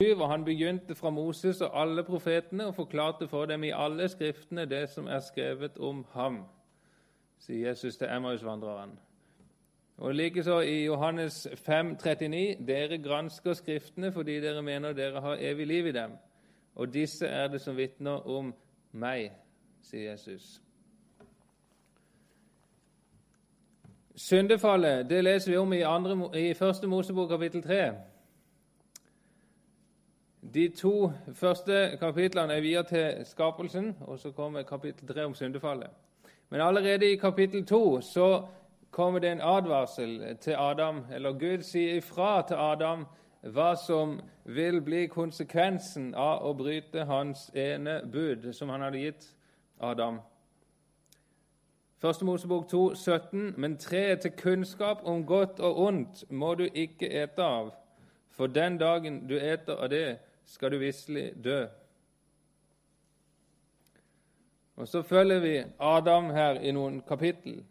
og han begynte fra Moses og alle profetene og forklarte for dem i alle skriftene det som er skrevet om ham, sier Jesus til Emmausvandreren. Og likeså i Johannes 5, 39, dere gransker Skriftene fordi dere mener dere har evig liv i dem. Og disse er det som vitner om meg, sier Jesus. Syndefallet det leser vi om i, andre, i første Mosebok kapittel 3. De to første kapitlene er viet til skapelsen, og så kommer kapittel 3 om syndefallet. Men allerede i kapittel 2 så kommer det en advarsel til Adam, eller Gud sier ifra til Adam hva som vil bli konsekvensen av å bryte hans ene bud, som han hadde gitt Adam. Første Mosebok 2, 17, Men treet til kunnskap om godt og ondt må du ikke ete av, for den dagen du eter av det, skal du visselig dø. Og Så følger vi Adam her i noen kapittel.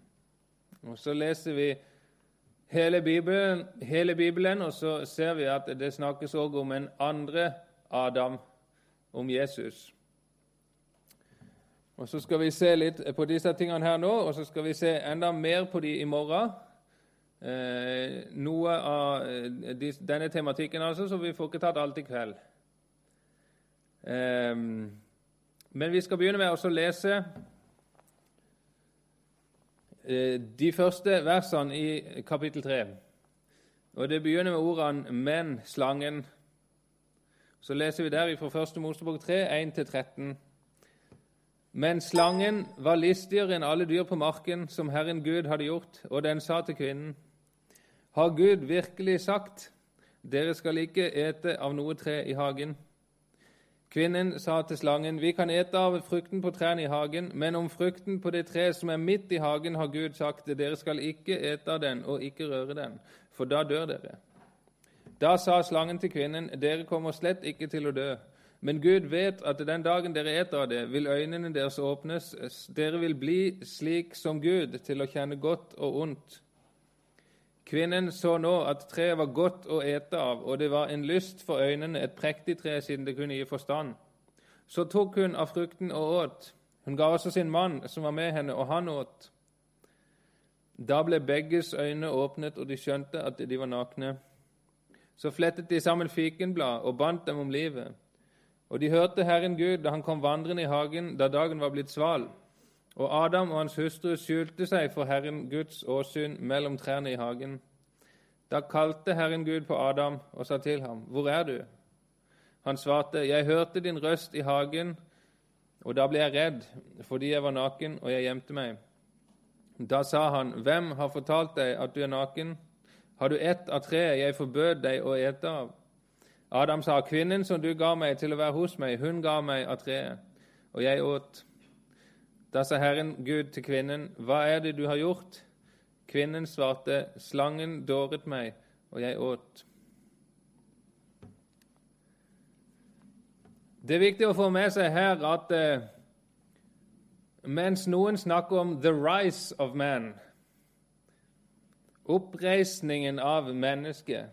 Og Så leser vi hele Bibelen, hele Bibelen og så ser vi at det snakkes også om en andre Adam, om Jesus. Og Så skal vi se litt på disse tingene her nå, og så skal vi se enda mer på de i morgen. Eh, noe av de, denne tematikken, altså, så vi får ikke tatt alt i kveld. Ehm, men vi skal begynne med å lese eh, de første versene i kapittel 3. Og Det begynner med ordene 'men slangen'. Så leser vi der fra 1. Mosebok 3, 1-13. Men slangen var listigere enn alle dyr på marken som Herren Gud hadde gjort, og den sa til kvinnen:" Har Gud virkelig sagt:" Dere skal ikke ete av noe tre i hagen. Kvinnen sa til slangen, Vi kan ete av frukten på trærne i hagen, men om frukten på det treet som er midt i hagen, har Gud sagt, dere skal ikke ete av den og ikke røre den, for da dør dere. Da sa slangen til kvinnen, Dere kommer slett ikke til å dø. Men Gud vet at den dagen dere eter av det, vil øynene deres åpnes. Dere vil bli slik som Gud, til å kjenne godt og ondt. Kvinnen så nå at treet var godt å ete av, og det var en lyst for øynene, et prektig tre siden det kunne gi forstand. Så tok hun av frukten og åt. Hun ga også sin mann som var med henne, og han åt. Da ble begges øyne åpnet, og de skjønte at de var nakne. Så flettet de sammen fikenblad og bandt dem om livet. Og de hørte Herren Gud da han kom vandrende i hagen da dagen var blitt sval. Og Adam og hans hustru skjulte seg for Herren Guds åsyn mellom trærne i hagen. Da kalte Herren Gud på Adam og sa til ham, 'Hvor er du?' Han svarte, 'Jeg hørte din røst i hagen, og da ble jeg redd, fordi jeg var naken, og jeg gjemte meg.' Da sa han, 'Hvem har fortalt deg at du er naken?' 'Har du ett av treet jeg forbød deg å ete av?' Adam sa, 'Kvinnen som du ga meg til å være hos meg, hun ga meg av treet, og jeg åt.' Da sa Herren Gud til kvinnen, Hva er det du har gjort? Kvinnen svarte, Slangen dåret meg, og jeg åt. Det er viktig å få med seg her at eh, mens noen snakker om 'the rise of man', oppreisningen av mennesket,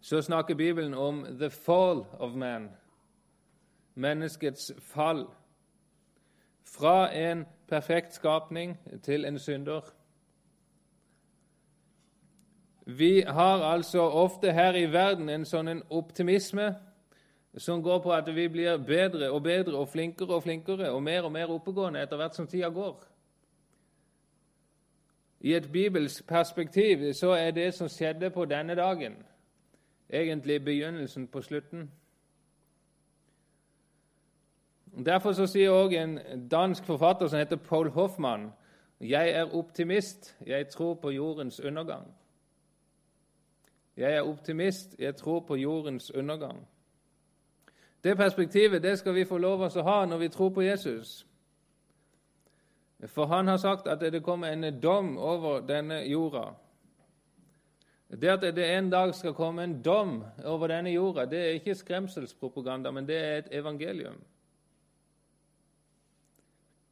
så snakker Bibelen om 'the fall of man', menneskets fall fra en perfekt skapning til en synder. Vi har altså ofte her i verden en sånn en optimisme som går på at vi blir bedre og bedre og flinkere og flinkere og mer og mer oppegående etter hvert som tida går. I et bibelsk perspektiv så er det som skjedde på denne dagen, egentlig begynnelsen på slutten. Derfor så sier også en dansk forfatter som heter Paul Hoffmann jeg er optimist, jeg tror på jordens undergang. Jeg er optimist, jeg tror på jordens undergang. Det perspektivet det skal vi få lov å ha når vi tror på Jesus. For han har sagt at det kommer en dom over denne jorda. Det at det en dag skal komme en dom over denne jorda, det er ikke skremselspropaganda, men det er et evangelium.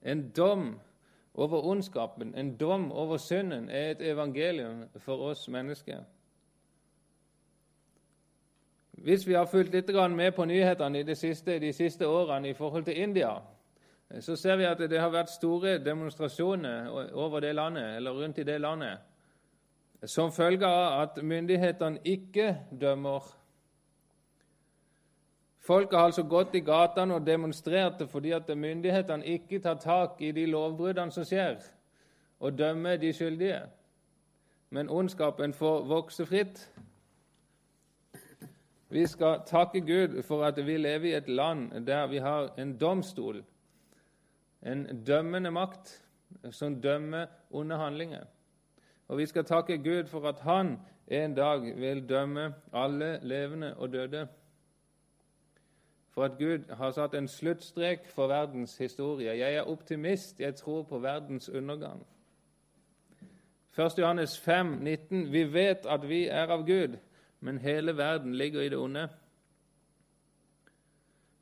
En dom over ondskapen, en dom over synden, er et evangelium for oss mennesker. Hvis vi har fulgt litt med på nyhetene de siste, de siste årene i forhold til India, så ser vi at det har vært store demonstrasjoner over det landet, eller rundt i det landet som følge av at myndighetene ikke dømmer. Folk har altså gått i gatene og demonstrerte fordi at myndighetene ikke tar tak i de lovbruddene som skjer, og dømmer de skyldige. Men ondskapen får vokse fritt. Vi skal takke Gud for at vi lever i et land der vi har en domstol, en dømmende makt, som dømmer onde handlinger. Og vi skal takke Gud for at Han en dag vil dømme alle levende og døde. For at Gud har satt en sluttstrek for verdens historie. Jeg er optimist, jeg tror på verdens undergang. 1. Johannes 5, 19. Vi vet at vi er av Gud, men hele verden ligger i det onde.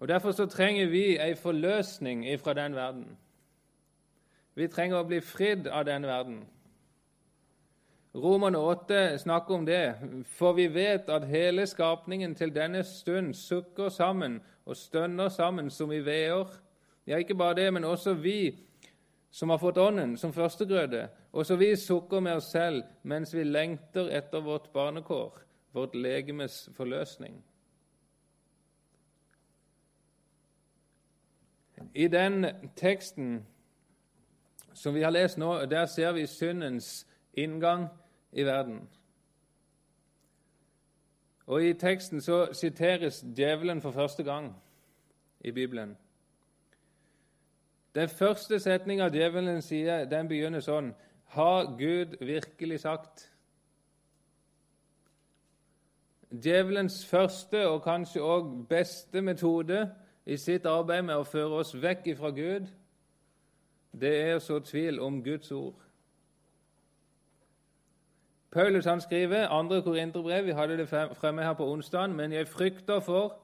Og Derfor så trenger vi ei forløsning ifra den verden. Vi trenger å bli fridd av den verden. Romerne 8 snakker om det, for vi vet at hele skapningen til denne stund sukker sammen og stønner sammen som i veer. Ja, ikke bare det, men også vi som har fått Ånden som førstegrøde. Også vi sukker med oss selv mens vi lengter etter vårt barnekår, vårt legemes forløsning. I den teksten som vi har lest nå, der ser vi syndens inngang i verden. Og I teksten så siteres djevelen for første gang i Bibelen. Den første setninga djevelen sier, den begynner sånn Har Gud virkelig sagt? Djevelens første og kanskje òg beste metode i sitt arbeid med å føre oss vekk ifra Gud, det er å så tvil om Guds ord. Paulus han skriver, andre korinterbrev, vi hadde det fremme her på onsdag, men jeg frykter for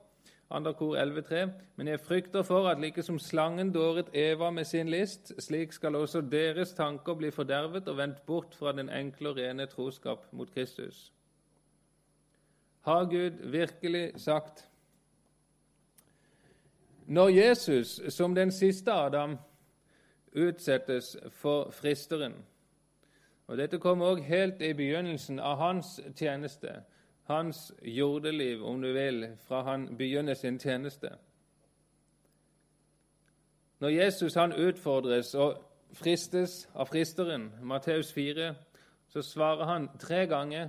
andre kor 11,3, men jeg frykter for at like som slangen dåret Eva med sin list, slik skal også deres tanker bli fordervet og vendt bort fra den enkle og rene troskap mot Kristus. Har Gud virkelig sagt? Når Jesus, som den siste Adam, utsettes for fristeren, og Dette kom også helt i begynnelsen av hans tjeneste, hans jordeliv, om du vil, fra han begynner sin tjeneste. Når Jesus han utfordres og fristes av fristeren, Matteus 4, så svarer han tre ganger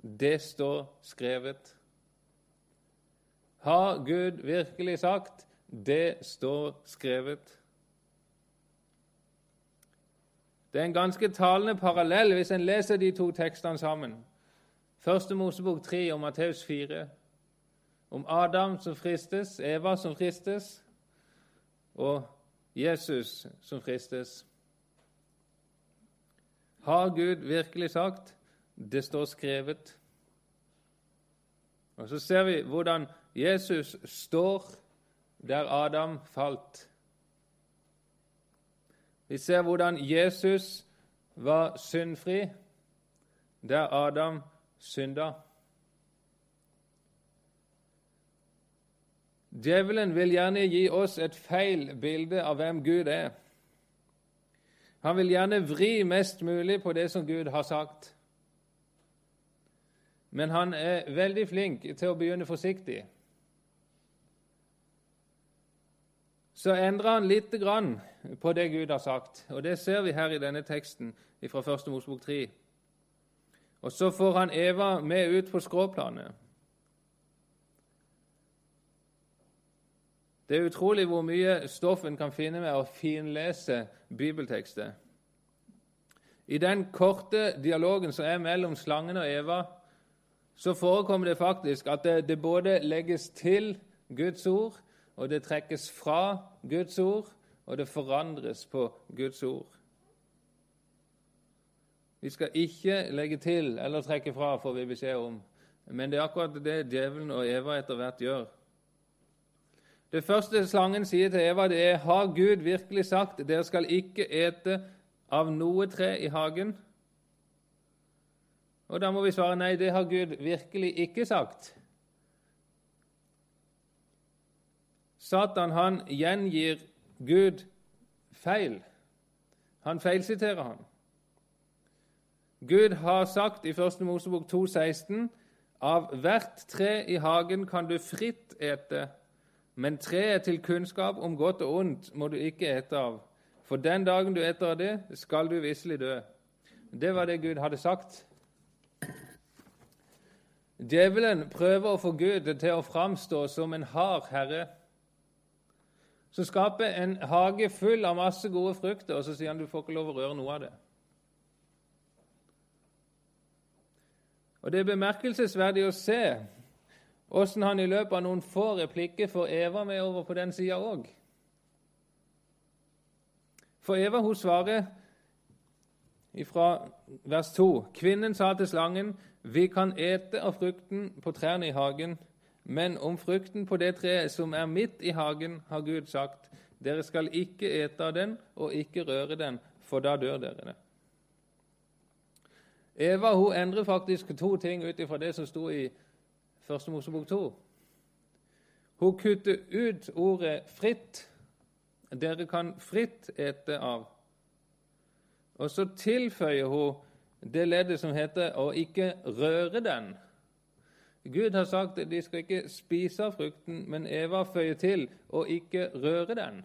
det står skrevet. Har Gud virkelig sagt det står skrevet? Det er en ganske talende parallell hvis en leser de to tekstene sammen. Første Mosebok 3 og Matteus 4. Om Adam som fristes, Eva som fristes, og Jesus som fristes. Har Gud virkelig sagt? Det står skrevet. Og Så ser vi hvordan Jesus står der Adam falt. Vi ser hvordan Jesus var syndfri der Adam synda. Djevelen vil gjerne gi oss et feil bilde av hvem Gud er. Han vil gjerne vri mest mulig på det som Gud har sagt. Men han er veldig flink til å begynne forsiktig. så endrer han lite grann på det Gud har sagt. Og Det ser vi her i denne teksten fra 1. Mosebok 3. Og så får han Eva med ut på skråplanet. Det er utrolig hvor mye stoff en kan finne med å finlese bibeltekster. I den korte dialogen som er mellom slangen og Eva, så forekommer det faktisk at det, det både legges til Guds ord, og det trekkes fra Guds ord, og det forandres på Guds ord. Vi skal ikke legge til eller trekke fra, får vi beskjed om. Men det er akkurat det djevelen og Eva etter hvert gjør. Det første slangen sier til Eva, det er Har Gud virkelig sagt dere skal ikke ete av noe tre i hagen? Og Da må vi svare nei, det har Gud virkelig ikke sagt. Satan han gjengir Gud feil. Han feilsiterer han. Gud har sagt i 1. Mosebok 2,16.: Av hvert tre i hagen kan du fritt ete, men treet til kunnskap om godt og ondt må du ikke ete av. For den dagen du eter av det, skal du visselig dø. Det var det Gud hadde sagt. Djevelen prøver å få Gud til å framstå som en hard herre som skaper en hage full av masse gode frukter, og så sier han du får ikke lov å røre noe av det. Og Det er bemerkelsesverdig å se åssen han i løpet av noen få replikker får Eva med over på den sida òg. For Eva hun svarer fra vers 2.: Kvinnen sa til slangen, vi kan ete av frukten på trærne i hagen, men om frukten på det treet som er midt i hagen, har Gud sagt, dere skal ikke ete av den og ikke røre den, for da dør dere. Eva hun endrer faktisk to ting ut ifra det som sto i 1. Mosebok 2. Hun kutter ut ordet 'fritt'. Dere kan fritt ete av. Og så tilføyer hun det leddet som heter 'å ikke røre den'. Gud har sagt at de skal ikke spise av frukten, men Eva føyer til 'å ikke røre den'.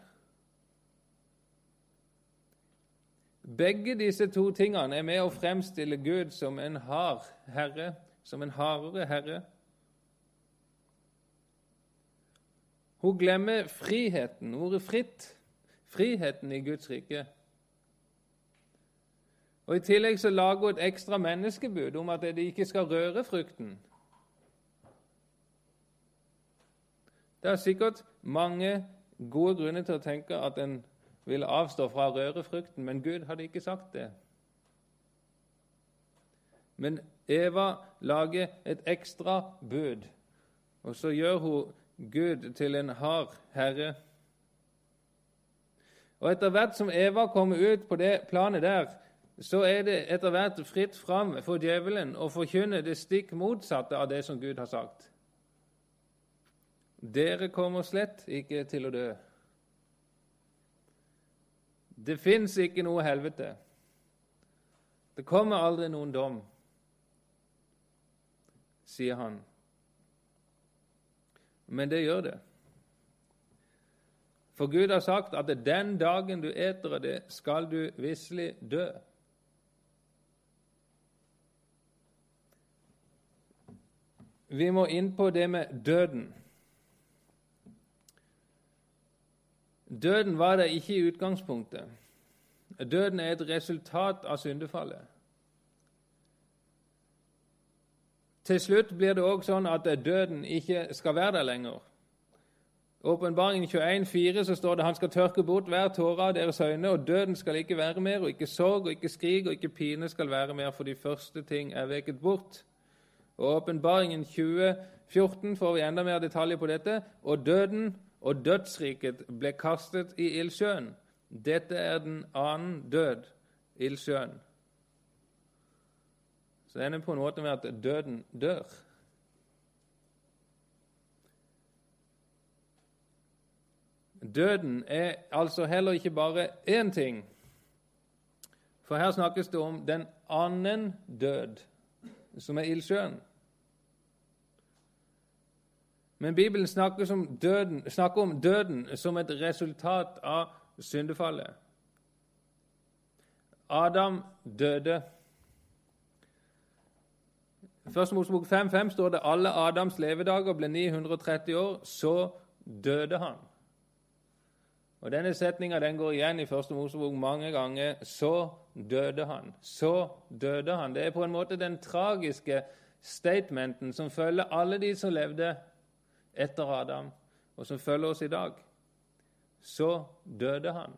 Begge disse to tingene er med å fremstille Gud som en hard herre, som en hardere herre. Hun glemmer friheten, ordet 'fritt', friheten i Guds rike. Og I tillegg så lager hun et ekstra menneskebud om at de ikke skal røre frukten. Det er sikkert mange gode grunner til å tenke at en ville avstå fra å røre frukten, men Gud hadde ikke sagt det. Men Eva lager et ekstra bud, og så gjør hun Gud til en hard herre. Og Etter hvert som Eva kommer ut på det planet der, så er det etter hvert fritt fram for djevelen å forkynne det stikk motsatte av det som Gud har sagt. Dere kommer slett ikke til å dø. Det fins ikke noe helvete. Det kommer aldri noen dom, sier han. Men det gjør det. For Gud har sagt at den dagen du eter av det, skal du visselig dø. Vi må inn på det med døden. Døden var der ikke i utgangspunktet. Døden er et resultat av syndefallet. Til slutt blir det òg sånn at døden ikke skal være der lenger. Åpenbaringen 21,4 så står det han skal tørke bort hver tåre av deres øyne, og døden skal ikke være mer, og ikke sorg og ikke skrik og ikke pine skal være mer, for de første ting er veket bort. Og Åpenbaringen 2014 får vi enda mer detaljer på dette. Og døden og dødsriket ble kastet i ildsjøen. Dette er den annen død, ildsjøen. Så det ender på en måte med at døden dør. Døden er altså heller ikke bare én ting. For her snakkes det om den annen død som er ildsjøen. Men Bibelen snakker om, døden, snakker om døden som et resultat av syndefallet. Adam døde. Først Mosebok 5.5 står det alle Adams levedager ble 930 år, så døde han. Og Denne setninga den går igjen i Første Mosebok mange ganger. Så døde han. Så døde han. Det er på en måte den tragiske statementen som følger alle de som levde etter Adam, og som følger oss i dag. Så døde han.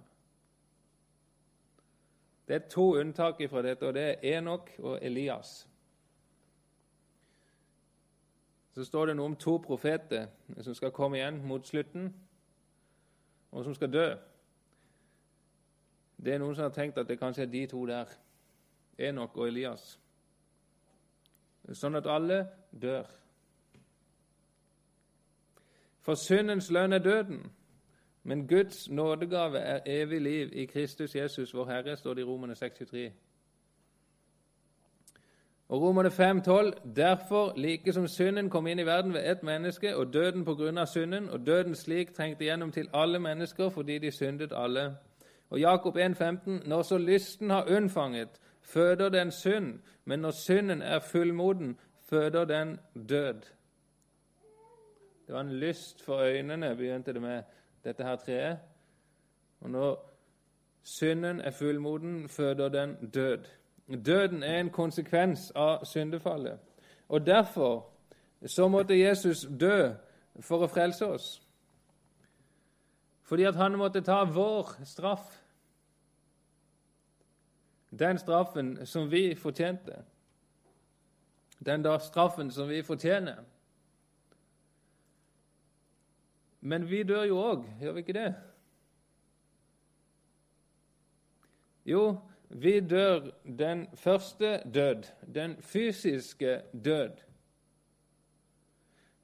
Det er to unntak fra dette, og det er Enok og Elias. Så står det noe om to profeter som skal komme igjen mot slutten og som skal dø. Det er noen som har tenkt at det kanskje er de to der, Enok og Elias. Sånn at alle dør. For syndens lønn er døden, men Guds nådegave er evig liv i Kristus Jesus, vår Herre, står det i Romerne 63. Og Romerne 5,12.: Derfor, like som synden kom inn i verden ved ett menneske, og døden på grunn av synden, og døden slik trengte gjennom til alle mennesker fordi de syndet alle. Og Jakob 1,15.: Når så lysten har unnfanget, føder den synd, men når synden er fullmoden, føder den død. Det var en lyst for øynene, begynte det med dette her treet. Og når synden er fullmoden, føder den død. Døden er en konsekvens av syndefallet. Og derfor så måtte Jesus dø for å frelse oss. Fordi at han måtte ta vår straff. Den straffen som vi fortjente. Den da straffen som vi fortjener. Men vi dør jo òg, gjør vi ikke det? Jo, vi dør den første død, den fysiske død.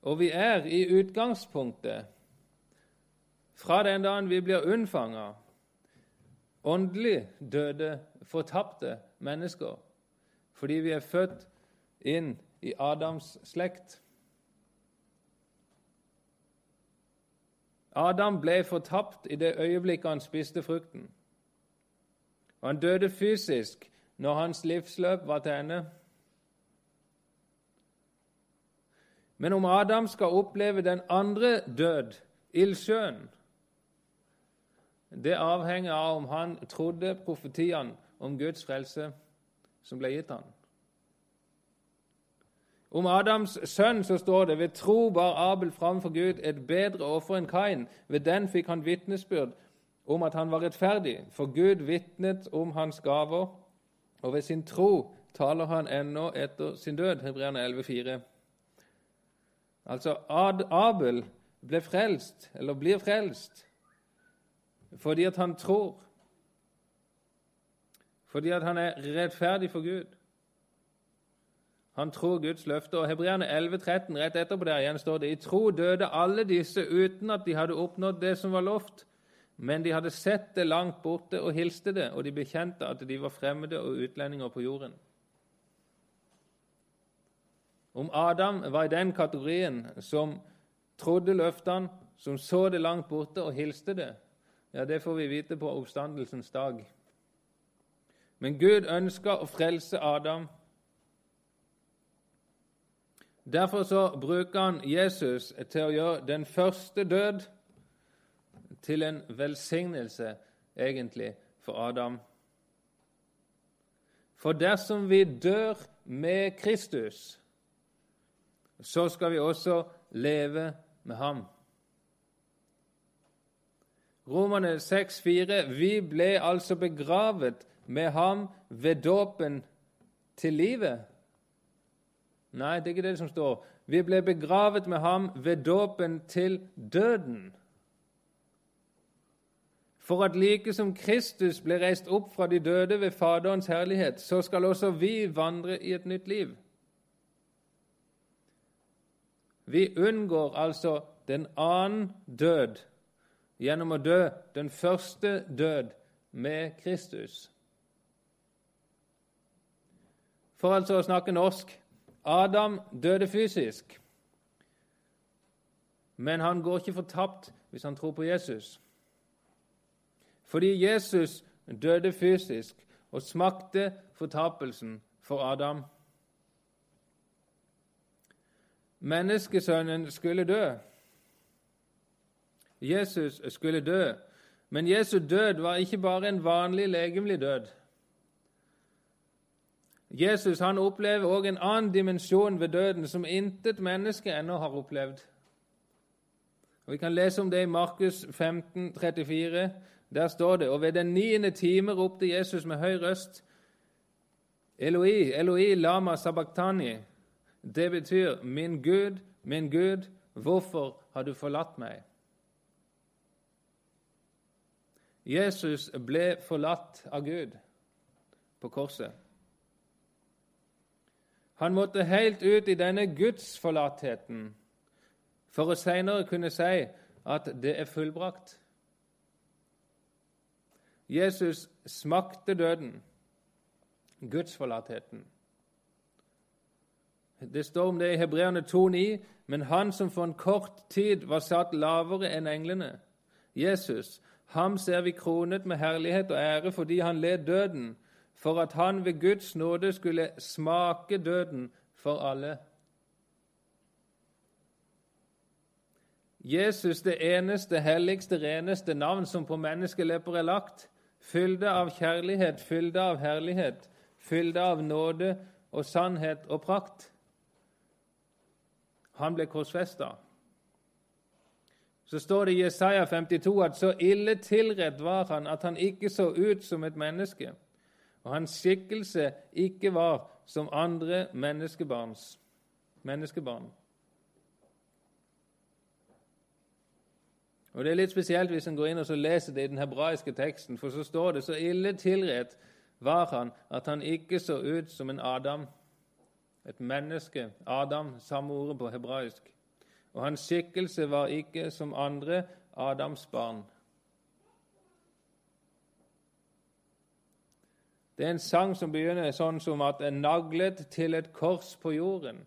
Og vi er i utgangspunktet, fra den dagen vi blir unnfanga, åndelig døde, fortapte mennesker, fordi vi er født inn i Adams slekt. Adam ble fortapt i det øyeblikket han spiste frukten. Og han døde fysisk når hans livsløp var til ende. Men om Adam skal oppleve den andre død, ildsjøen, det avhenger av om han trodde profetiene om Guds frelse som ble gitt ham. Om Adams sønn så står det ved tro bar Abel framfor Gud et bedre offer enn Kain. Ved den fikk han vitnesbyrd om at han var rettferdig, for Gud vitnet om hans gaver, og ved sin tro taler han ennå etter sin død. Hebreerne 11,4. Altså, Abel ble frelst, eller blir frelst, fordi at han tror. Fordi at han er rettferdig for Gud. Han tror Guds løfte. Og Hebreerne 11,13, rett etterpå der igjen står det i tro døde alle disse uten at de hadde oppnådd det som var lovt. Men de hadde sett det langt borte og hilste det, og de bekjente at de var fremmede og utlendinger på jorden. Om Adam var i den kategorien som trodde løftene, som så det langt borte og hilste det, ja, det får vi vite på oppstandelsens dag. Men Gud ønska å frelse Adam. Derfor så bruker han Jesus til å gjøre den første død til en velsignelse, egentlig, for Adam. For dersom vi dør med Kristus, så skal vi også leve med ham. Romerne 6,4.: Vi ble altså begravet med ham ved dåpen til livet. Nei, det er ikke det som står. Vi ble begravet med ham ved dåpen til døden for at like som Kristus ble reist opp fra de døde ved Faderens herlighet, så skal også vi vandre i et nytt liv. Vi unngår altså den annen død gjennom å dø den første død med Kristus. For altså å snakke norsk Adam døde fysisk, men han går ikke fortapt hvis han tror på Jesus. Fordi Jesus døde fysisk og smakte fortapelsen for Adam. Menneskesønnen skulle dø. Jesus skulle dø. Men Jesu død var ikke bare en vanlig legemlig død. Jesus han opplever også en annen dimensjon ved døden som intet menneske ennå har opplevd. Og Vi kan lese om det i Markus 15, 34. Der står det Og ved den niende time ropte Jesus med høy røst Eloi, Eloi, lama sabachthani. Det betyr Min Gud, min Gud, hvorfor har du forlatt meg? Jesus ble forlatt av Gud på korset. Han måtte helt ut i denne gudsforlattheten for å senere kunne si at det er fullbrakt. Jesus smakte døden, gudsforlattheten. Det står om det i Hebreerne 2,9.: Men han som for en kort tid var satt lavere enn englene, Jesus, ham ser vi kronet med herlighet og ære fordi han led døden, for at han ved Guds nåde skulle smake døden for alle. Jesus, det eneste, helligste, reneste navn som på menneskelepper er lagt, fylde av kjærlighet, fylde av herlighet, fylde av nåde og sannhet og prakt. Han ble korsfesta. Så står det i Jesaja 52 at så ille tilrett var han at han ikke så ut som et menneske, og hans skikkelse ikke var som andre menneskebarns menneskebarn. Og Det er litt spesielt hvis en går inn og leser det i den hebraiske teksten, for så står det så ille tilrett var han at han ikke så ut som en Adam, et menneske. Adam, samme ordet på hebraisk. Og hans skikkelse var ikke som andre Adams barn. Det er en sang som begynner sånn som at en naglet til et kors på jorden.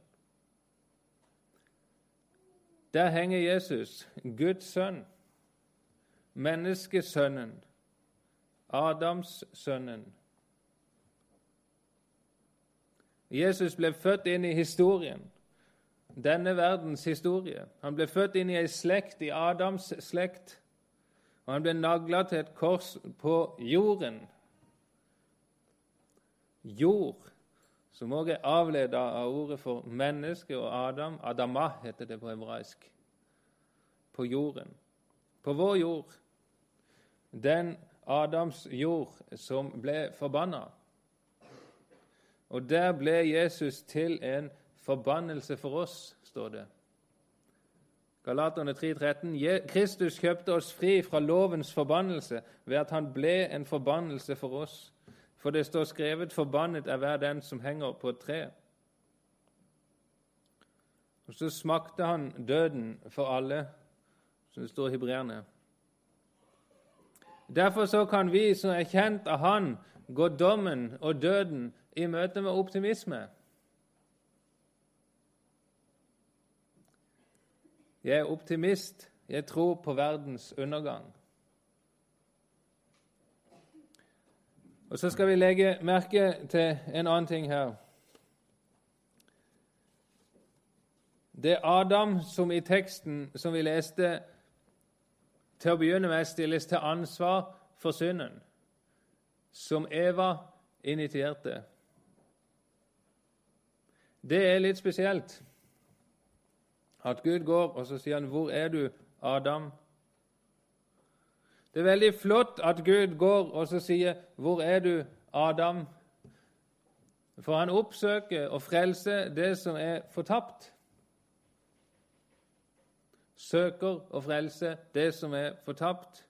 Der henger Jesus, Guds sønn menneskesønnen, Adamssønnen. Jesus ble født inn i historien, denne verdens historie. Han ble født inn i ei slekt, i Adams slekt, og han ble nagla til et kors på jorden. Jord, som også er avleda av ordet for menneske og Adam. Adama heter det på hebraisk. På jorden. På vår jord den Adams jord som ble forbanna. Og der ble Jesus til en forbannelse for oss, står det. Galaterne 3,13.: Kristus kjøpte oss fri fra lovens forbannelse ved at han ble en forbannelse for oss. For det står skrevet 'forbannet er hver den som henger på et tre'. Og Så smakte han døden for alle, som det står i. Derfor så kan vi som er kjent av Han, gå dommen og døden i møte med optimisme. Jeg er optimist. Jeg tror på verdens undergang. Og Så skal vi legge merke til en annen ting her. Det er Adam som i teksten som vi leste, til å begynne med stilles til ansvar for synden, som Eva initierte. Det er litt spesielt at Gud går og så sier han, 'Hvor er du, Adam?' Det er veldig flott at Gud går og så sier, 'Hvor er du, Adam?' For han oppsøker og frelser det som er fortapt søker å frelse det som er fortapt.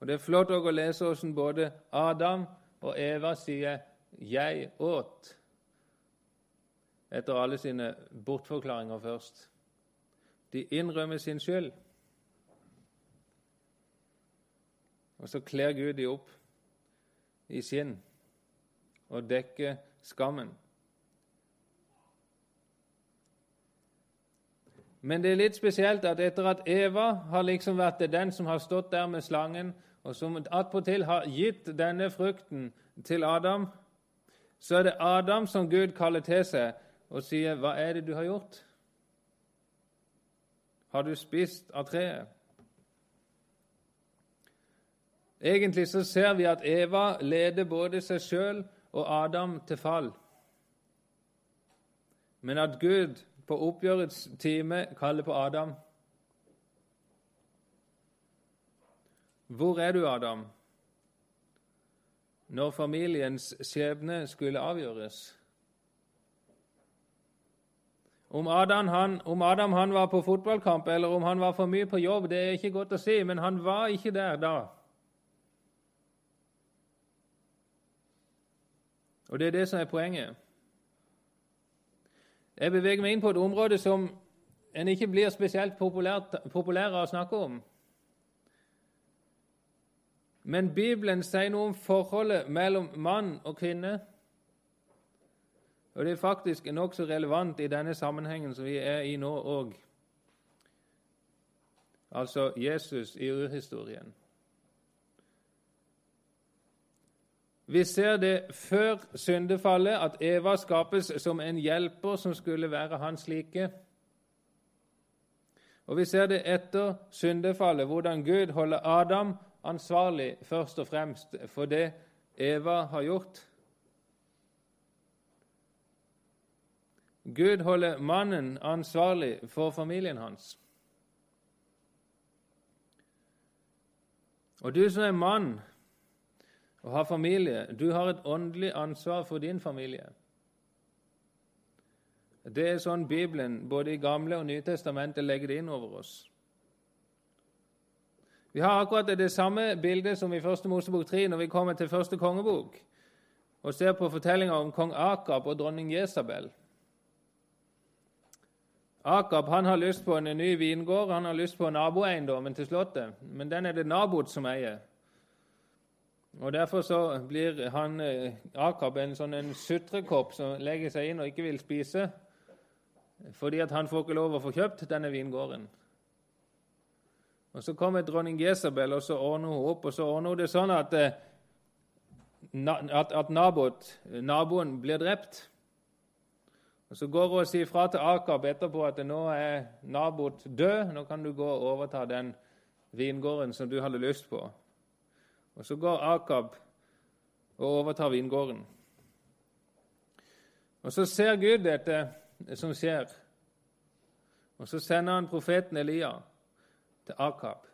Og Det er flott å lese hvordan både Adam og Eva sier 'jeg åt' etter alle sine bortforklaringer først. De innrømmer sin skyld. Og så kler Gud de opp i skinn og dekker skammen. Men det er litt spesielt at etter at Eva har liksom vært den som har stått der med slangen, og som attpåtil har gitt denne frukten til Adam, så er det Adam som Gud kaller til seg og sier, 'Hva er det du har gjort?' Har du spist av treet? Egentlig så ser vi at Eva leder både seg sjøl og Adam til fall. Men at Gud på oppgjørets time kaller på Adam. Hvor er du, Adam, når familiens skjebne skulle avgjøres? Om Adam, han, om Adam han var på fotballkamp eller om han var for mye på jobb, det er ikke godt å si, men han var ikke der da. Og Det er det som er poenget. Jeg beveger meg inn på et område som en ikke blir spesielt populær å snakke om. Men Bibelen sier noe om forholdet mellom mann og kvinne. Og det er faktisk nokså relevant i denne sammenhengen som vi er i nå òg. Altså Jesus i urhistorien. Vi ser det før syndefallet, at Eva skapes som en hjelper som skulle være hans like. Og vi ser det etter syndefallet, hvordan Gud holder Adam ansvarlig først og fremst for det Eva har gjort. Gud holder mannen ansvarlig for familien hans. Og du som er mann og har familie, du har et åndelig ansvar for din familie. Det er sånn Bibelen, både i Gamle og Nye testamentet, legger det inn over oss. Vi har akkurat det samme bildet som i Første Mosebok 3 når vi kommer til første kongebok og ser på fortellinga om kong Akab og dronning Jesabel. Akab han har lyst på en ny vingård, han har lyst på naboeiendommen til slottet, men den er det naboet som eier. Og Derfor så blir han, eh, Akab en sånn en sutrekopp som legger seg inn og ikke vil spise, fordi at han får ikke lov å få kjøpt denne vingården. Og Så kommer dronning Jesabel, og så ordner hun opp. og Så ordner hun det sånn at, eh, at, at nabot, naboen blir drept. Og Så går hun og sier fra til Akab etterpå at nå er nabot død. Nå kan du gå og overta den vingården som du hadde lyst på. Og Så går Akab og overtar vingården. Og Så ser Gud dette som skjer, og så sender han profeten Elia til Akab.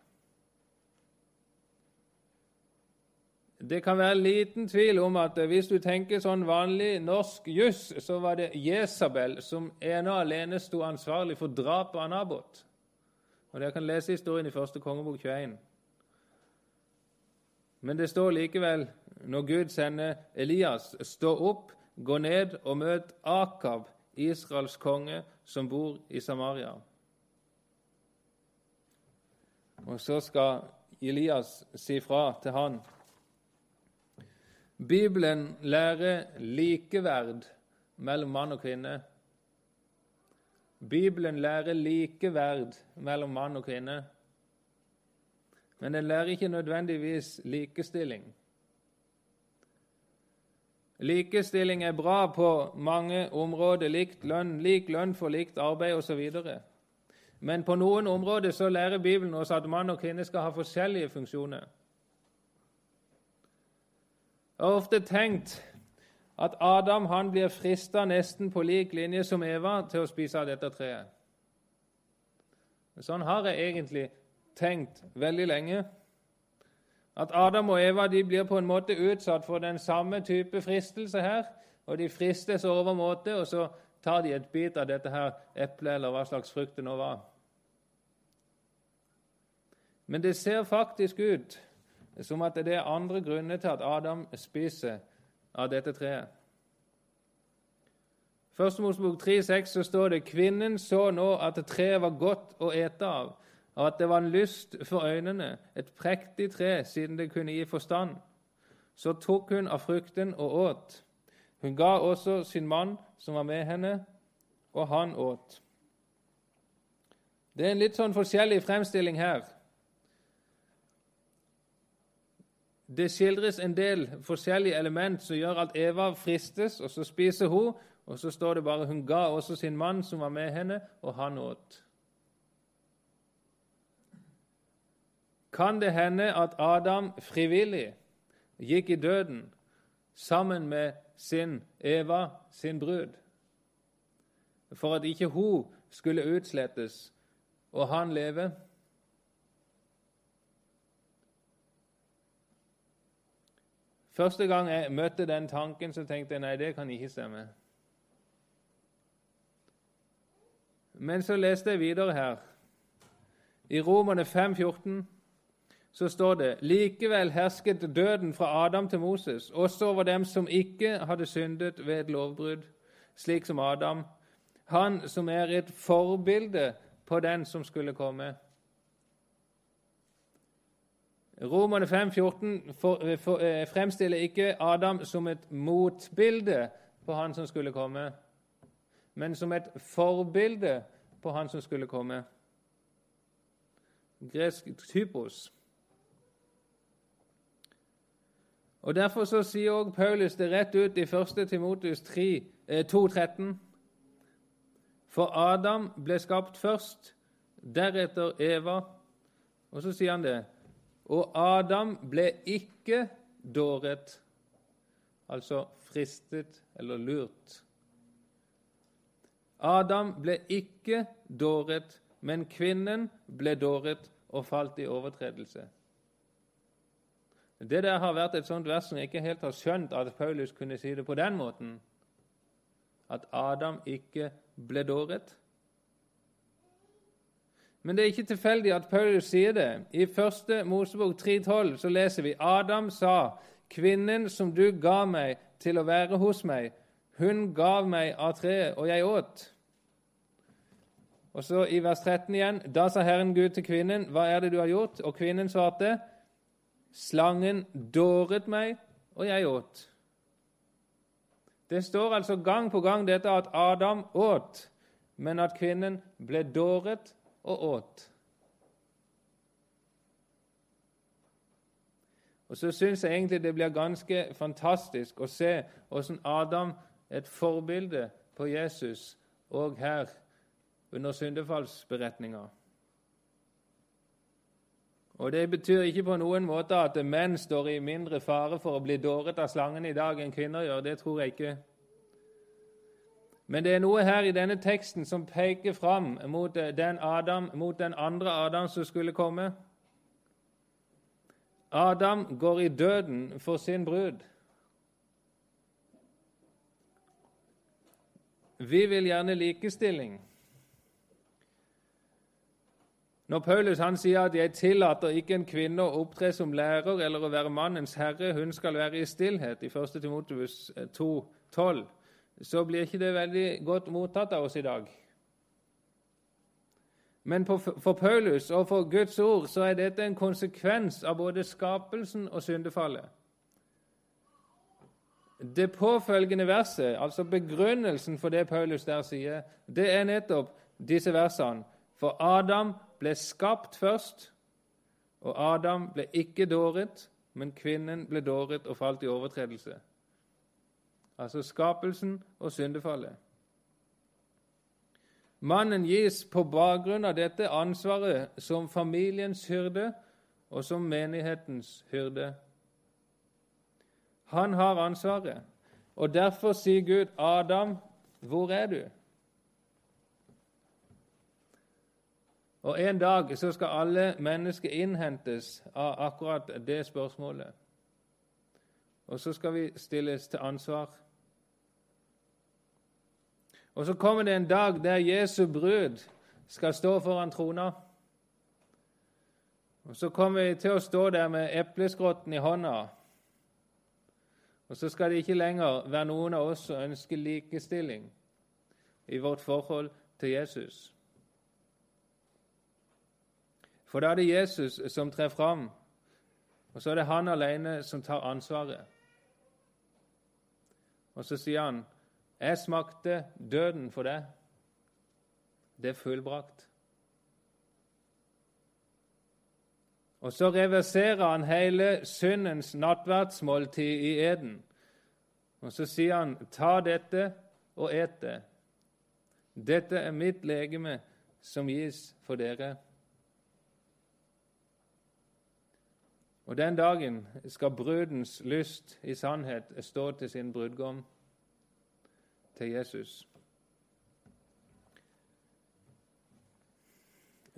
Det kan være liten tvil om at hvis du tenker sånn vanlig norsk juss, så var det Jesabel som ene og alene sto ansvarlig for drapet av Nabot. Og Dere kan lese historien i første kongebok 21. Men det står likevel, når Gud sender Elias, stå opp, gå ned og møt Akab, Israels konge, som bor i Samaria. Og så skal Elias si fra til han. Bibelen lærer likeverd mellom mann og kvinne. Bibelen lærer likeverd mellom mann og kvinne. Men den lærer ikke nødvendigvis likestilling. Likestilling er bra på mange områder, likt lønn, lik lønn for likt arbeid osv. Men på noen områder så lærer Bibelen oss at mann og kvinne skal ha forskjellige funksjoner. Jeg har ofte tenkt at Adam han blir frista nesten på lik linje som Eva til å spise av dette treet. Sånn har jeg egentlig tenkt veldig lenge. At Adam og Eva de blir på en måte utsatt for den samme type fristelse her. Og de fristes overmåte, og så tar de et bit av dette her eplet, eller hva slags frukt det nå var. Men det ser faktisk ut som at det er andre grunner til at Adam spiser av dette treet. Første Mosebok 3,6 så står det kvinnen så nå at treet var godt å ete av, og at det var en lyst for øynene, et prektig tre siden det kunne gi forstand. Så tok hun av frukten og åt. Hun ga også sin mann som var med henne, og han åt. Det er en litt sånn forskjellig fremstilling her. Det skildres en del forskjellige element som gjør at Eva fristes, og så spiser hun. Og så står det bare hun ga også sin mann som var med henne, og han åt. Kan det hende at Adam frivillig gikk i døden sammen med sin Eva, sin brud, for at ikke hun skulle utslettes og han leve? Første gang jeg møtte den tanken, så tenkte jeg nei, det kan ikke stemme. Men så leste jeg videre her. I Romerne 5, 14, så står det likevel hersket døden fra Adam til Moses, også over dem som ikke hadde syndet ved et lovbrudd, slik som Adam, han som er et forbilde på den som skulle komme. Romerne 5, 14 for, for, eh, fremstiller ikke Adam som et motbilde på han som skulle komme, men som et forbilde på han som skulle komme. Gresk typos. Og Derfor så sier også Paulus det rett ut i 1. Timotius 2,13. Eh, For Adam ble skapt først, deretter Eva. Og så sier han det. Og Adam ble ikke dåret, altså fristet eller lurt. Adam ble ikke dåret, men kvinnen ble dåret og falt i overtredelse. Det der har vært et sånt vers som jeg ikke helt har skjønt at Paulus kunne si det på den måten. At Adam ikke ble dåret. Men det er ikke tilfeldig at Paulus sier det. I 1. Mosebok 3,12 så leser vi Adam sa, 'Kvinnen som du ga meg til å være hos meg, hun gav meg av treet, og jeg åt.' Og så i vers 13 igjen, 'Da sa Herren Gud til kvinnen, hva er det du har gjort?' Og kvinnen svarte, 'Slangen dåret meg, og jeg åt.' Det står altså gang på gang dette at Adam åt, men at kvinnen ble dåret og åt. Og så syns jeg egentlig det blir ganske fantastisk å se hvordan Adam et forbilde på Jesus òg her under syndefallsberetninga. Og Det betyr ikke på noen måte at menn står i mindre fare for å bli dåret av slangen i dag enn kvinner gjør. Det tror jeg ikke. Men det er noe her i denne teksten som peker fram mot den, Adam, mot den andre Adam som skulle komme. Adam går i døden for sin brud. Vi vil gjerne likestilling. Når Paulus han sier at 'jeg tillater ikke en kvinne å opptre som lærer eller å være mannens herre', hun skal være i stillhet, i 1. Timotius 2, 12, så blir ikke det veldig godt mottatt av oss i dag. Men for Paulus og for Guds ord så er dette en konsekvens av både skapelsen og syndefallet. Det påfølgende verset, altså begrunnelsen for det Paulus der sier, det er nettopp disse versene. For Adam ble skapt først, og Adam ble ikke dåret, men kvinnen ble dåret og falt i overtredelse. Altså skapelsen og syndefallet. Mannen gis på bakgrunn av dette ansvaret som familiens hyrde og som menighetens hyrde. Han har ansvaret, og derfor sier Gud, 'Adam, hvor er du?' Og En dag så skal alle mennesker innhentes av akkurat det spørsmålet. Og så skal vi stilles til ansvar. Og så kommer det en dag der Jesu brud skal stå foran trona. Og Så kommer vi til å stå der med epleskrotten i hånda. Og så skal det ikke lenger være noen av oss som ønsker likestilling i vårt forhold til Jesus. For da er det Jesus som trer fram, og så er det han alene som tar ansvaret. Og så sier han, 'Jeg smakte døden for deg. Det er fullbrakt.' Og så reverserer han hele syndens nattverdsmåltid i eden. Og så sier han, 'Ta dette og et det.' Dette er mitt legeme som gis for dere. Og den dagen skal brudens lyst i sannhet stå til sin brudgom, til Jesus.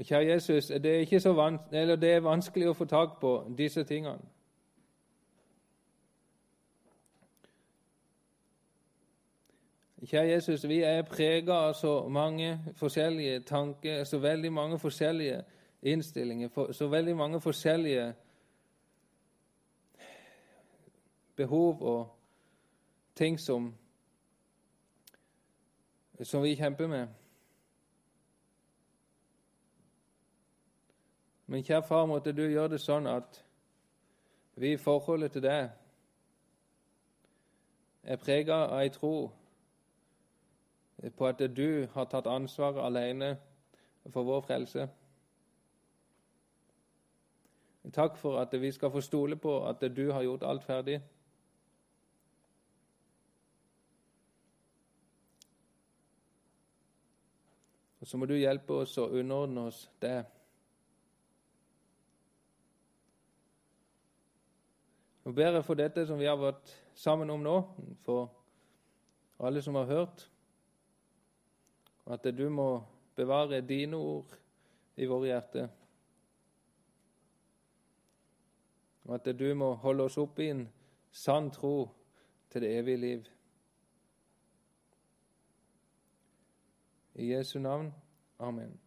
Kjære Jesus, det er, ikke så van eller det er vanskelig å få tak på disse tingene. Kjære Jesus, vi er prega av så mange forskjellige tanker, så veldig mange forskjellige innstillinger, så veldig mange forskjellige behov og ting som, som vi kjemper med. Men kjære far, måtte du gjøre det sånn at vi i forholdet til deg er prega av ei tro på at du har tatt ansvaret alene for vår frelse. Takk for at vi skal få stole på at du har gjort alt ferdig. Så må du hjelpe oss å underordne oss det. Nå ber jeg for dette som vi har vært sammen om nå, for alle som har hørt, at du må bevare dine ord i våre hjerter. Og at du må holde oss opp i en sann tro til det evige liv. I Jesu navn. Amen.